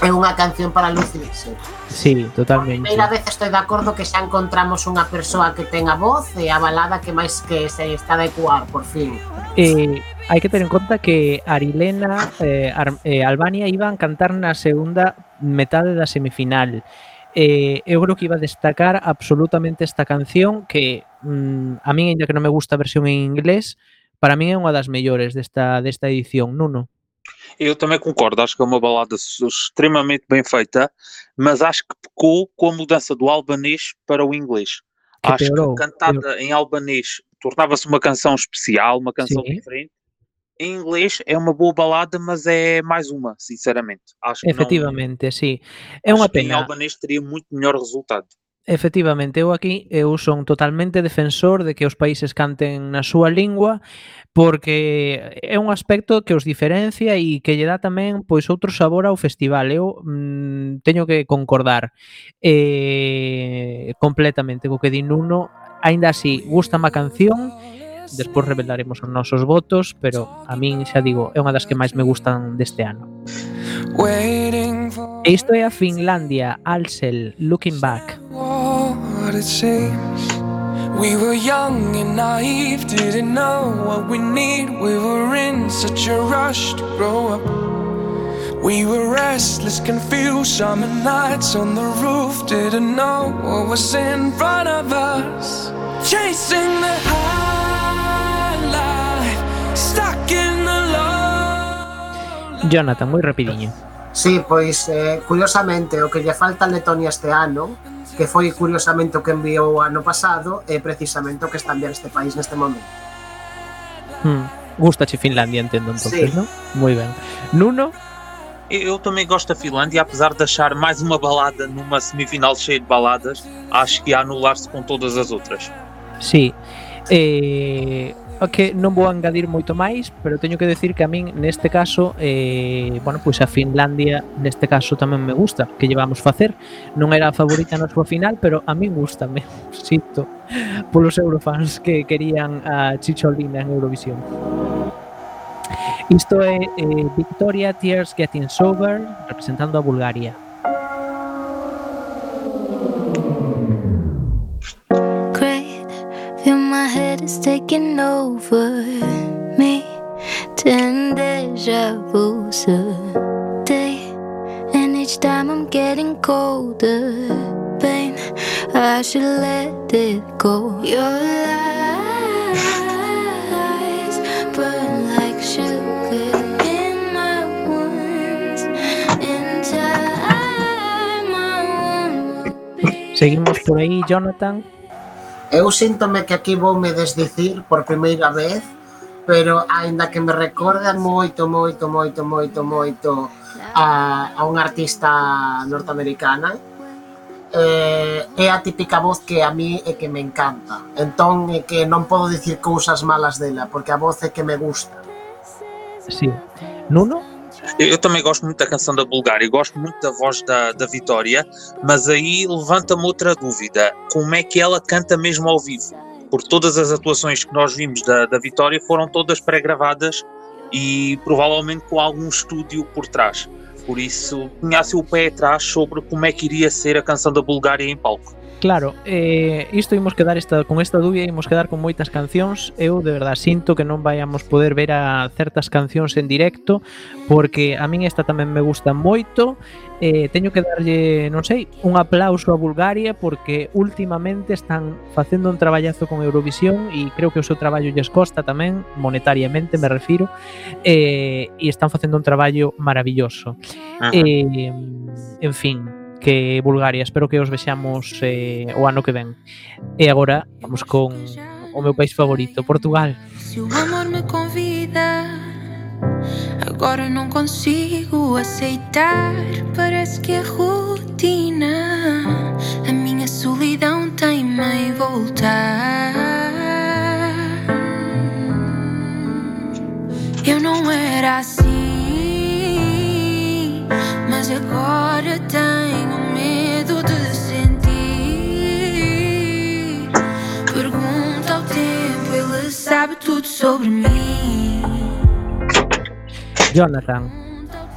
É unha canción para lucirse. Sí, totalmente. Por primeira vez estou de acordo que xa encontramos unha persoa que ten a voz e a balada que máis que se está de cuar, por fin. Eh, hai que ter en conta que Arilena eh, Ar eh, Albania iban a cantar na segunda metade da semifinal. Eh, eu creo que iba a destacar absolutamente esta canción que mm, a min, ainda que non me gusta a versión en inglés, para min é unha das mellores desta, desta edición, Nuno. Eu também concordo, acho que é uma balada extremamente bem feita, mas acho que pecou com a mudança do albanês para o inglês. Que acho piorou, que cantada em albanês tornava-se uma canção especial, uma canção Sim. diferente. Em inglês é uma boa balada, mas é mais uma, sinceramente. Acho que não- Efectivamente, sí. É acho unha que Em pena. albanês teria muito melhor resultado. Efectivamente, eu aquí eu son totalmente defensor de que os países canten na súa lingua porque é un aspecto que os diferencia e que lle dá tamén pois outro sabor ao festival. Eu mm, teño que concordar eh, completamente co que di Nuno. Aínda así, gusta má canción, despois revelaremos os nosos votos, pero a min xa digo, é unha das que máis me gustan deste ano. E isto é a Finlandia, Alsel, Looking Back. What it seems. We were young and naive, didn't know what we need. We were in such a rush to grow up. We were restless, confused, summer nights on the roof, didn't know what was in front of us. Chasing the high life, stuck in the low. Jonathan, muy rapidiño. Sí, pois eh, curiosamente o que lle falta a Letonia este ano que foi curiosamente o que enviou ano pasado é precisamente o que está a enviar este país neste momento. Hmm. Gustache Finlandia, entendo entonces, sí. non? Moi ben. Nuno? Eu também gosto da Finlândia, apesar de achar mais uma balada numa semifinal cheia de baladas, acho que ia anular-se com todas as outras. Sí. Eh, que non vou engadir moito máis, pero teño que decir que a min neste caso, eh, bueno, pois a Finlandia neste caso tamén me gusta, que llevamos facer. Non era a favorita na súa final, pero a min gustame, <laughs> sinto polos eurofans que querían a Chicholina en Eurovisión. Isto é eh, Victoria Tears Getting Sober representando a Bulgaria. Feel my head is taking over me. Ten deja vu's a day, and each time I'm getting colder. Pain, I should let it go. Your lies burn like sugar. Seguimos por aí, Jonathan. Eu síntome que aquí voume desdicir por primeira vez, pero aínda que me recorda moito, moito, moito, moito, moito a, a unha artista norteamericana, eh, é a típica voz que a mí é que me encanta. Entón é que non podo dicir cousas malas dela, porque a voz é que me gusta. Sí. Nuno? Eu, eu também gosto muito da canção da Bulgária, gosto muito da voz da, da Vitória, mas aí levanta-me outra dúvida: como é que ela canta mesmo ao vivo? Porque todas as atuações que nós vimos da, da Vitória foram todas pré-gravadas e provavelmente com algum estúdio por trás. Por isso, tinha assim o pé atrás sobre como é que iria ser a canção da Bulgária em palco. Claro, eh, isto imos quedar esta, con esta dúbia, imos quedar con moitas cancións. Eu de verdad sinto que non vayamos poder ver a certas cancións en directo Porque a min esta tamén me gusta moito. Eh, Teño que darlle, non sei, un aplauso a Bulgaria Porque últimamente están facendo un traballazo con Eurovisión E creo que o seu traballo lles costa tamén, monetariamente me refiro eh, E están facendo un traballo maravilloso. Ajá. eh, En fin, que Bulgaria, espero que os vexamos eh, o ano que ven. E agora vamos con o meu país favorito, Portugal. Se o amor me convida, agora não consigo aceitar. Parece que é rotina. A minha solidão teima em voltar. Eu não era assim, mas agora tenho sabe tudo sobre mim. Jonathan,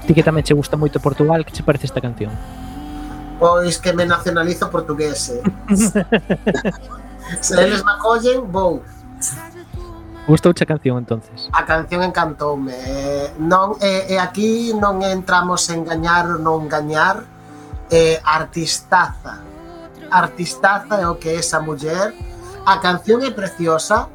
ti que tamén che gusta moito Portugal, que che parece esta canción? Pois que me nacionalizo portugués, eh. Se eles me acollen, vou. Gustou a canción entonces? A canción encantoume. Eh, non, e, e aquí non entramos en gañar ou non gañar, eh, artistaza. Artistaza é o que é esa muller. A canción é preciosa,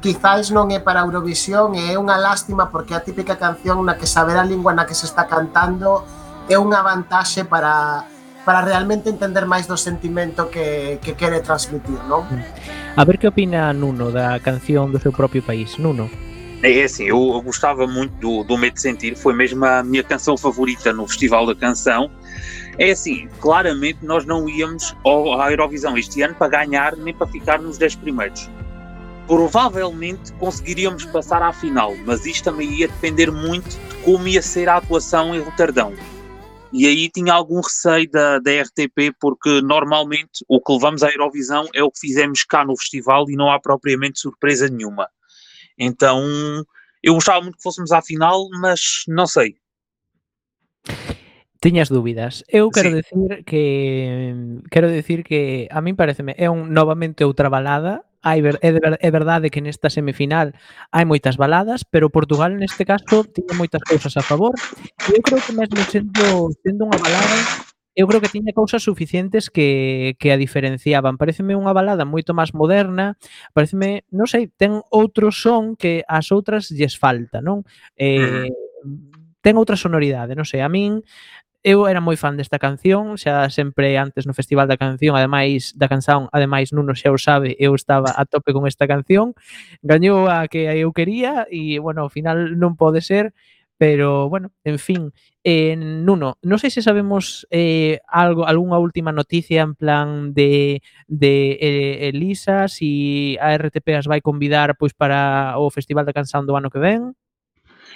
Quizáis non é para Eurovisión e é unha lástima porque é a típica canción na que saber a lingua na que se está cantando é unha vantaxe para para realmente entender máis do sentimento que, que quere transmitir, non? A ver que opina Nuno da canción do seu propio país. Nuno, É assim, eu, eu gostava muito do, do Medo de Sentir, foi mesmo a minha canção favorita no Festival da Canção. É assim, claramente nós não íamos ao, à Eurovisão este ano para ganhar nem para ficar nos 10 primeiros. Provavelmente conseguiríamos passar à final, mas isto também ia depender muito de como ia ser a atuação em Roterdão. E aí tinha algum receio da, da RTP, porque normalmente o que levamos à Eurovisão é o que fizemos cá no festival e não há propriamente surpresa nenhuma. Então, eu gostava muito que fôssemos à final, mas não sei. tiñas dúbidas. Eu quero decir que quero decir que a min pareceme é un novamente outra balada. hai ver, é, ver, é verdade que nesta semifinal hai moitas baladas, pero Portugal neste caso tiña moitas cousas a favor. E eu creo que mesmo sendo, sendo unha balada, eu creo que tiña cousas suficientes que, que a diferenciaban. Pareceme unha balada moito máis moderna, pareceme, non sei, ten outro son que as outras lles falta, non? Eh, ten outra sonoridade, non sei, a min Eu era moi fan desta canción, xa sempre antes no Festival da Canción, ademais da canción, ademais Nuno xa o sabe, eu estaba a tope con esta canción. Gañou a que eu quería e bueno, ao final non pode ser, pero bueno, en fin, eh, Nuno, non sei se sabemos eh, algo, algunha última noticia en plan de, de eh, Elisa, si a RTP as vai convidar pois para o Festival da Canción do ano que ven.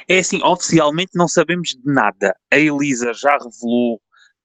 É assim, oficialmente não sabemos de nada. A Elisa já revelou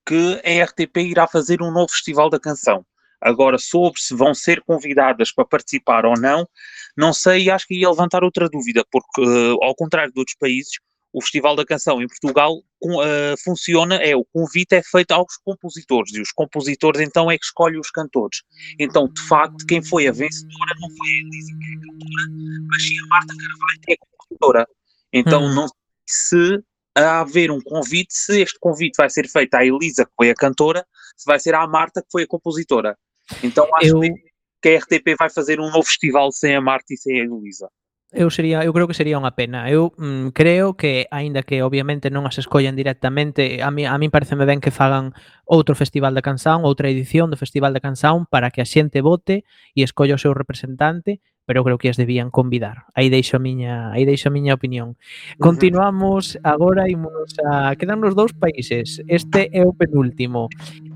que a RTP irá fazer um novo Festival da Canção. Agora, sobre se vão ser convidadas para participar ou não, não sei acho que ia levantar outra dúvida, porque, eh, ao contrário de outros países, o Festival da Canção em Portugal com- eh, funciona, é o convite é feito aos compositores, e os compositores então é que escolhem os cantores. Então, de facto, quem foi a vencedora não foi a Elisa que é a cantora, mas sim a Marta Carvalho que é a compositora. Então, Hum. não sei se a haver um convite, se este convite vai ser feito à Elisa, que foi a cantora, se vai ser à Marta, que foi a compositora. Então acho Eu- que a RTP vai fazer um novo festival sem a Marta e sem a Elisa. Eu sería, eu creo que sería unha pena. Eu mm, creo que aínda que obviamente non as escollan directamente, a mí a min pareceme ben que fagan outro festival da canción, outra edición do Festival da Canción para que a xente vote e escolla o seu representante, pero creo que as debían convidar. Aí deixo a miña, aí deixo a miña opinión. Continuamos agora ímonos a quedan nos dous países. Este é o penúltimo.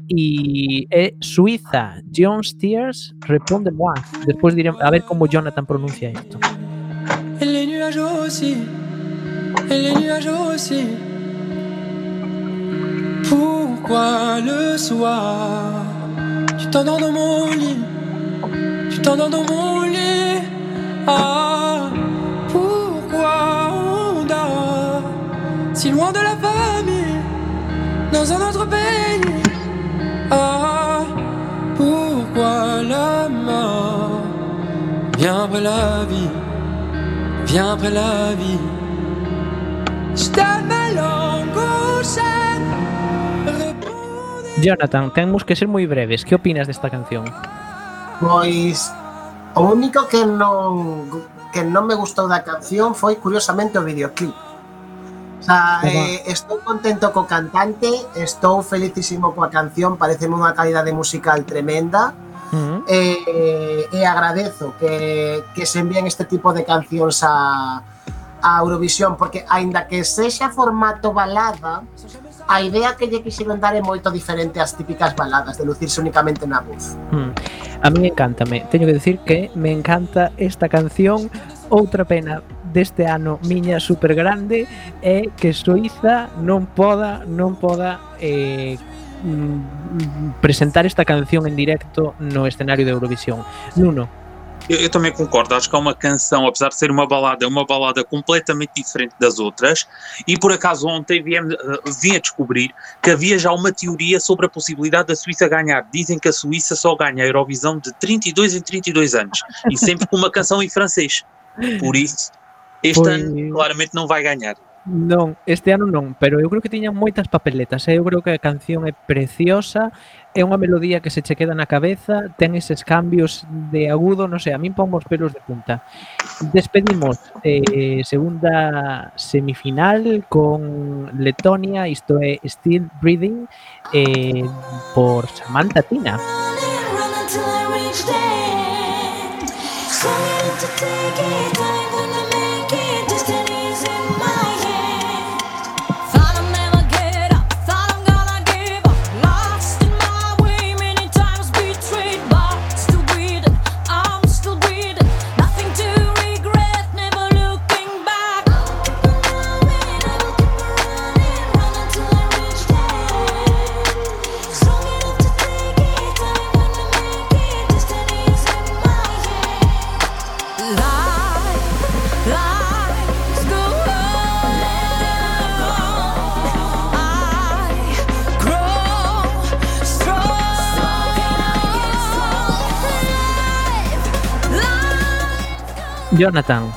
E é Suiza. John Steers responde moi. Despois diremos a ver como Jonathan pronuncia isto. Et les nuages aussi, et les nuages aussi. Pourquoi le soir, tu t'endors dans mon lit, tu t'endors dans mon lit. Ah, pourquoi on dort si loin de la famille, dans un autre pays? Ah, pourquoi la mort vient après la vie. Viens après la vie? Je donne ma langue au chat. Jonathan, temos que ser moi breves. Que opinas desta canción? Pois O único que non que non me gustou da canción foi curiosamente o videoclip. O sea, eh, estou contento co cantante, estou felicísimo coa canción, pareceme unha calidade musical tremenda. Uh -huh. eh, eh e agradezo que, que se envíen este tipo de cancións a, a Eurovisión, porque aínda que sexa formato balada, a idea que lle quixeron dar é moito diferente ás típicas baladas de lucirse únicamente na voz. Hmm. A mí encántame, teño que decir que me encanta esta canción, outra pena deste ano miña super grande é que Suiza non poda non poda eh, mm, mm, presentar esta canción en directo no escenario de Eurovisión. Nuno, Eu, eu também concordo, acho que é uma canção, apesar de ser uma balada, é uma balada completamente diferente das outras. E por acaso ontem viem, eh, vim a descobrir que havia já uma teoria sobre a possibilidade da Suíça ganhar. Dizem que a Suíça só ganha a Eurovisão de 32 em 32 anos e sempre com uma canção em francês. Por isso, este Pois- ano claramente não vai ganhar. Non, este ano non, pero eu creo que tiñan moitas papeletas, eh? eu creo que a canción é preciosa, é unha melodía que se che queda na cabeza, ten eses cambios de agudo, non sei, a min pon os pelos de punta. Despedimos eh, segunda semifinal con Letonia, isto é Still Breathing, eh, por Samantha Tina. Running till I reach the end. Jonathan.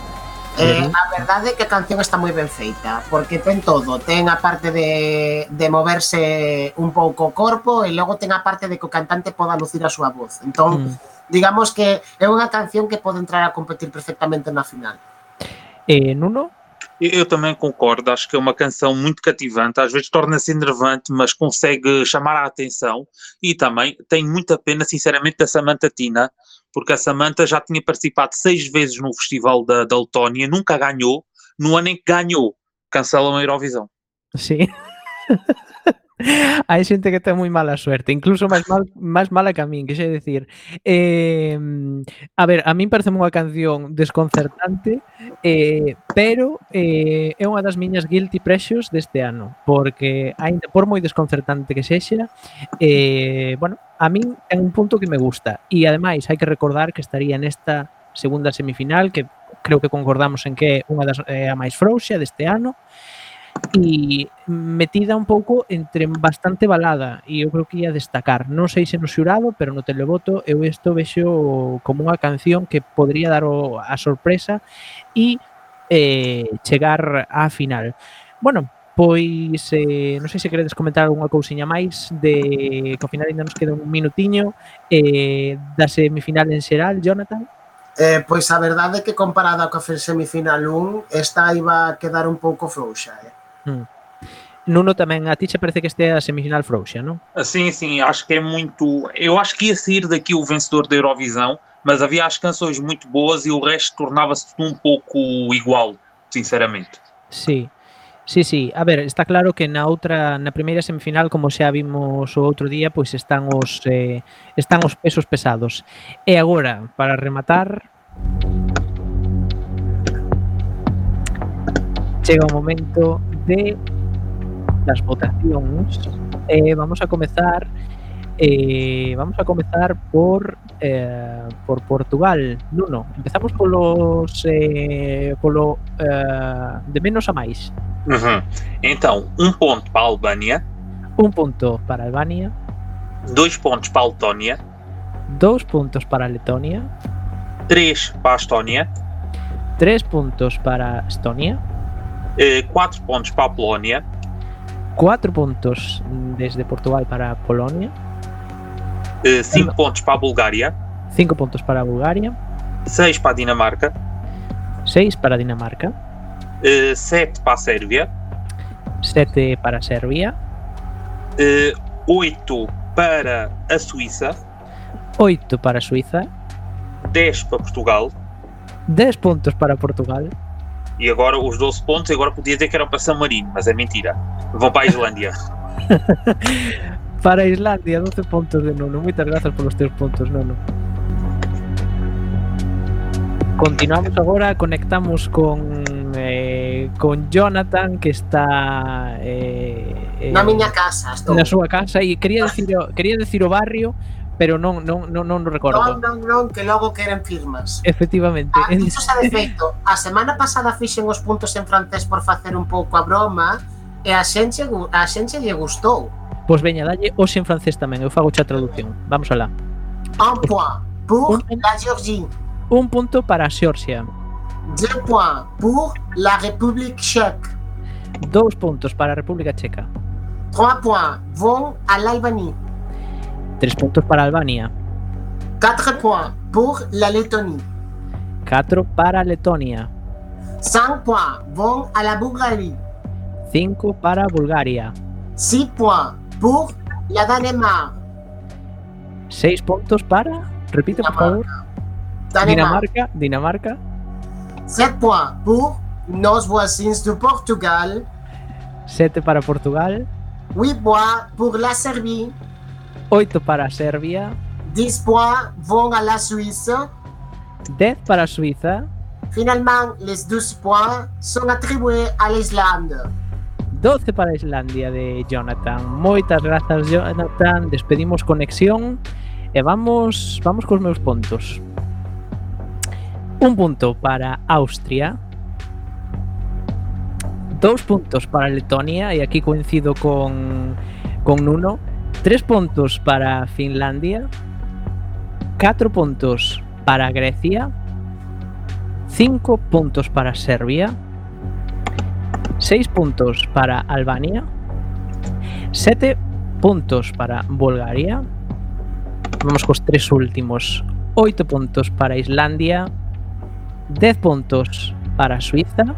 Eh, a verdade é que a canción está moi ben feita, porque ten todo, ten a parte de, de moverse un pouco o corpo e logo ten a parte de que o cantante poda lucir a súa voz. Entón, mm. digamos que é unha canción que pode entrar a competir perfectamente na final. Eh, Nuno? Eu, também concordo, acho que é uma canção muito cativante, às vezes torna-se enervante, mas consegue chamar a atenção e também tenho muita pena, sinceramente, da Samantha Tina, porque a Samantha já tinha participado seis vezes no Festival da, da Letónia, nunca ganhou, no ano em que ganhou, cancelam a Eurovisão. sí. <laughs> <laughs> Hai xente que ten moi mala suerte, incluso máis mal máis mala que a min, que xe decir. Eh, a ver, a min parece unha canción desconcertante, eh, pero eh, é unha das miñas guilty precious deste ano, porque aínda por moi desconcertante que sexa, eh, bueno, a min é un punto que me gusta e ademais hai que recordar que estaría nesta segunda semifinal que creo que concordamos en que é unha das eh, a máis frouxa deste ano e metida un pouco entre bastante balada e eu creo que ia destacar. Non sei se no xurado, pero no televoto eu isto vexo como unha canción que podría dar o, a sorpresa e eh, chegar á final. Bueno, pois eh, non sei se queredes comentar algunha cousiña máis de que ao final ainda nos queda un minutiño eh, da semifinal en xeral, Jonathan. Eh, pois a verdade é que comparada coa semifinal 1, esta iba a quedar un pouco frouxa, eh? Hmm. Nuno tamén a ti che parece que este é a semifinal frouxa, non? Sim, sim, acho que é muito. Eu acho que ia sair daqui o vencedor da Eurovisão, mas havia as canções muito boas e o resto tornava-se tudo um pouco igual, sinceramente. Sí. Sí, sí, a ver, está claro que na outra na primeira semifinal, como xa vimos o outro día, pois están os eh, están os pesos pesados. E agora, para rematar, chega o momento de las votacións. Eh, vamos a comezar eh, vamos a comezar por eh, por Portugal. Nuno, empezamos polos eh, polo eh, de menos a máis. Uhum. Então, um ponto para a Albânia. Um ponto para Albania Albânia. Dois pontos para a Letónia. Dois pontos para a Letónia. Três para a Estónia. Três pontos para Estonia 4 pontos para a Polónia. 4 pontos desde Portugal para a Polónia. 5 pontos para a Bulgária. 5 pontos para a Bulgária. 6 para a Dinamarca. 6 para a Dinamarca. 7 para a Sérvia. 7 para a Sérvia. 8 para a Suíça. 8 para a Suíça. 10 para Portugal. 10 pontos para Portugal. e agora os 12 pontos, agora podia dizer que eram para San Marino, mas é mentira. Vão para a Islândia. <laughs> para a Islândia, 12 pontos de Nuno. Moitas grazas polos teus puntos, Nuno. Continuamos agora, conectamos con eh, con Jonathan que está eh, eh, na miña casa, estou. na súa casa e quería decir quería decir o barrio, pero non non non non recordo. Non, non, non, que logo queren firmas. Efectivamente. Ah, dicho xa de feito, a semana pasada fixen os puntos en francés por facer un pouco a broma e a xente a xente lle gustou. Pois veña, dalle hoxe en francés tamén, eu fago xa traducción. Vamos alá. Un point pour un, la Georgie. Un punto para Xorxia. Deux points pour la République tchèque. Dous puntos para a República Checa. Trois points vont à l'Albanie. Tres puntos para Albania, Quatre points pour la Lettonie. catro para Letonia, Cinq points vont à la Bulgarie. cinco para Bulgaria, Six points pour la Danemark. seis puntos para, repite por favor. Dinamarca, Dinamarca, Sept points pour nos voisins du Portugal. sete para Portugal, Huit points pour la Serbie. Oito para Serbia, 10 points vont à la Suisse. dez para Suiza, Finalement, les 12 points sont attribués à l'Islande. 12 para Islandia de Jonathan. Moitas grazas, Jonathan. Despedimos conexión e vamos vamos cos meus puntos. Un punto para Austria. Dos puntos para Letonia, e aquí coincido con, con Nuno. 3 puntos para Finlandia, 4 puntos para Grecia, 5 puntos para Serbia, 6 puntos para Albania, 7 puntos para Bulgaria, vamos cos tres últimos, 8 puntos para Islandia, 10 puntos para Suiza,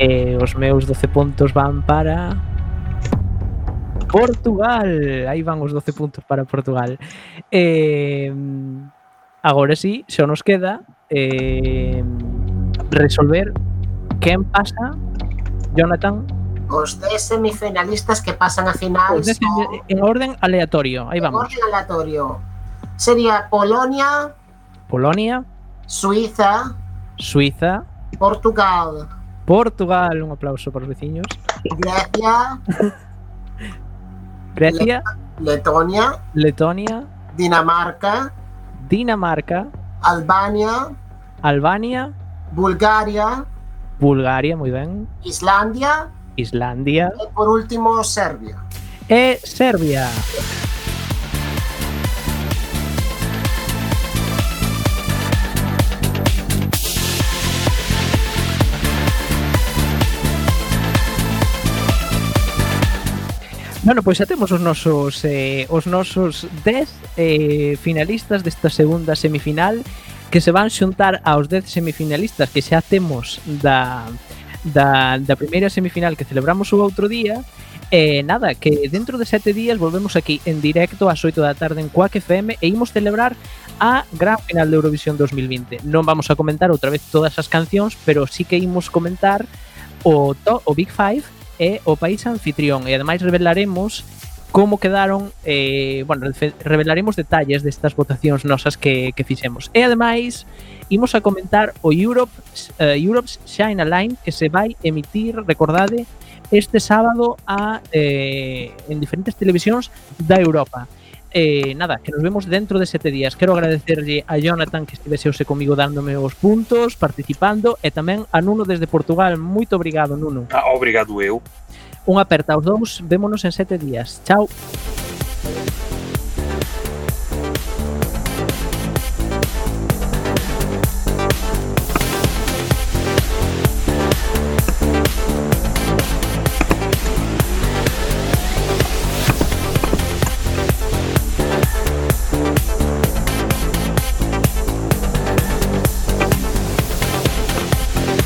eh, e os meus 12 puntos van para Portugal, aí van os 12 puntos para Portugal. E, agora sí, só nos queda eh, resolver quen pasa, Jonathan, Os 10 semifinalistas que pasan a final son en, en orden aleatorio. Aí en vamos. orden aleatorio. Sería Polonia, Polonia, Suiza, Suiza, Portugal, Portugal, un aplauso para os veciños. Grecia, <laughs> Grecia, Letonia, Letonia, Dinamarca, Dinamarca, Albania, Albania, Bulgaria, Bulgaria, moi ben, Islandia. Islandia. E por último Serbia. e Serbia. Non, pois xa temos os nosos eh, os nosos 10 eh, finalistas desta segunda semifinal que se van xuntar aos 10 semifinalistas que xa temos da da, da primeira semifinal que celebramos o outro día E eh, nada, que dentro de sete días volvemos aquí en directo ás 8 da tarde en Quack FM e imos celebrar a gran final de Eurovisión 2020. Non vamos a comentar outra vez todas as cancións, pero sí que imos comentar o, to, o Big Five é o país anfitrión e ademais revelaremos como quedaron, eh, bueno, revelaremos detalles destas votacións nosas que, que fixemos. E ademais, imos a comentar o Europe, uh, Europe's Shine a Line que se vai emitir, recordade, este sábado a, eh, en diferentes televisións da Europa eh, nada, que nos vemos dentro de sete días. Quero agradecerlle a Jonathan que estivese hoxe comigo dándome os puntos, participando, e tamén a Nuno desde Portugal. Moito obrigado, Nuno. Ah, obrigado eu. Un aperta aos dous, vémonos en sete días. Chao.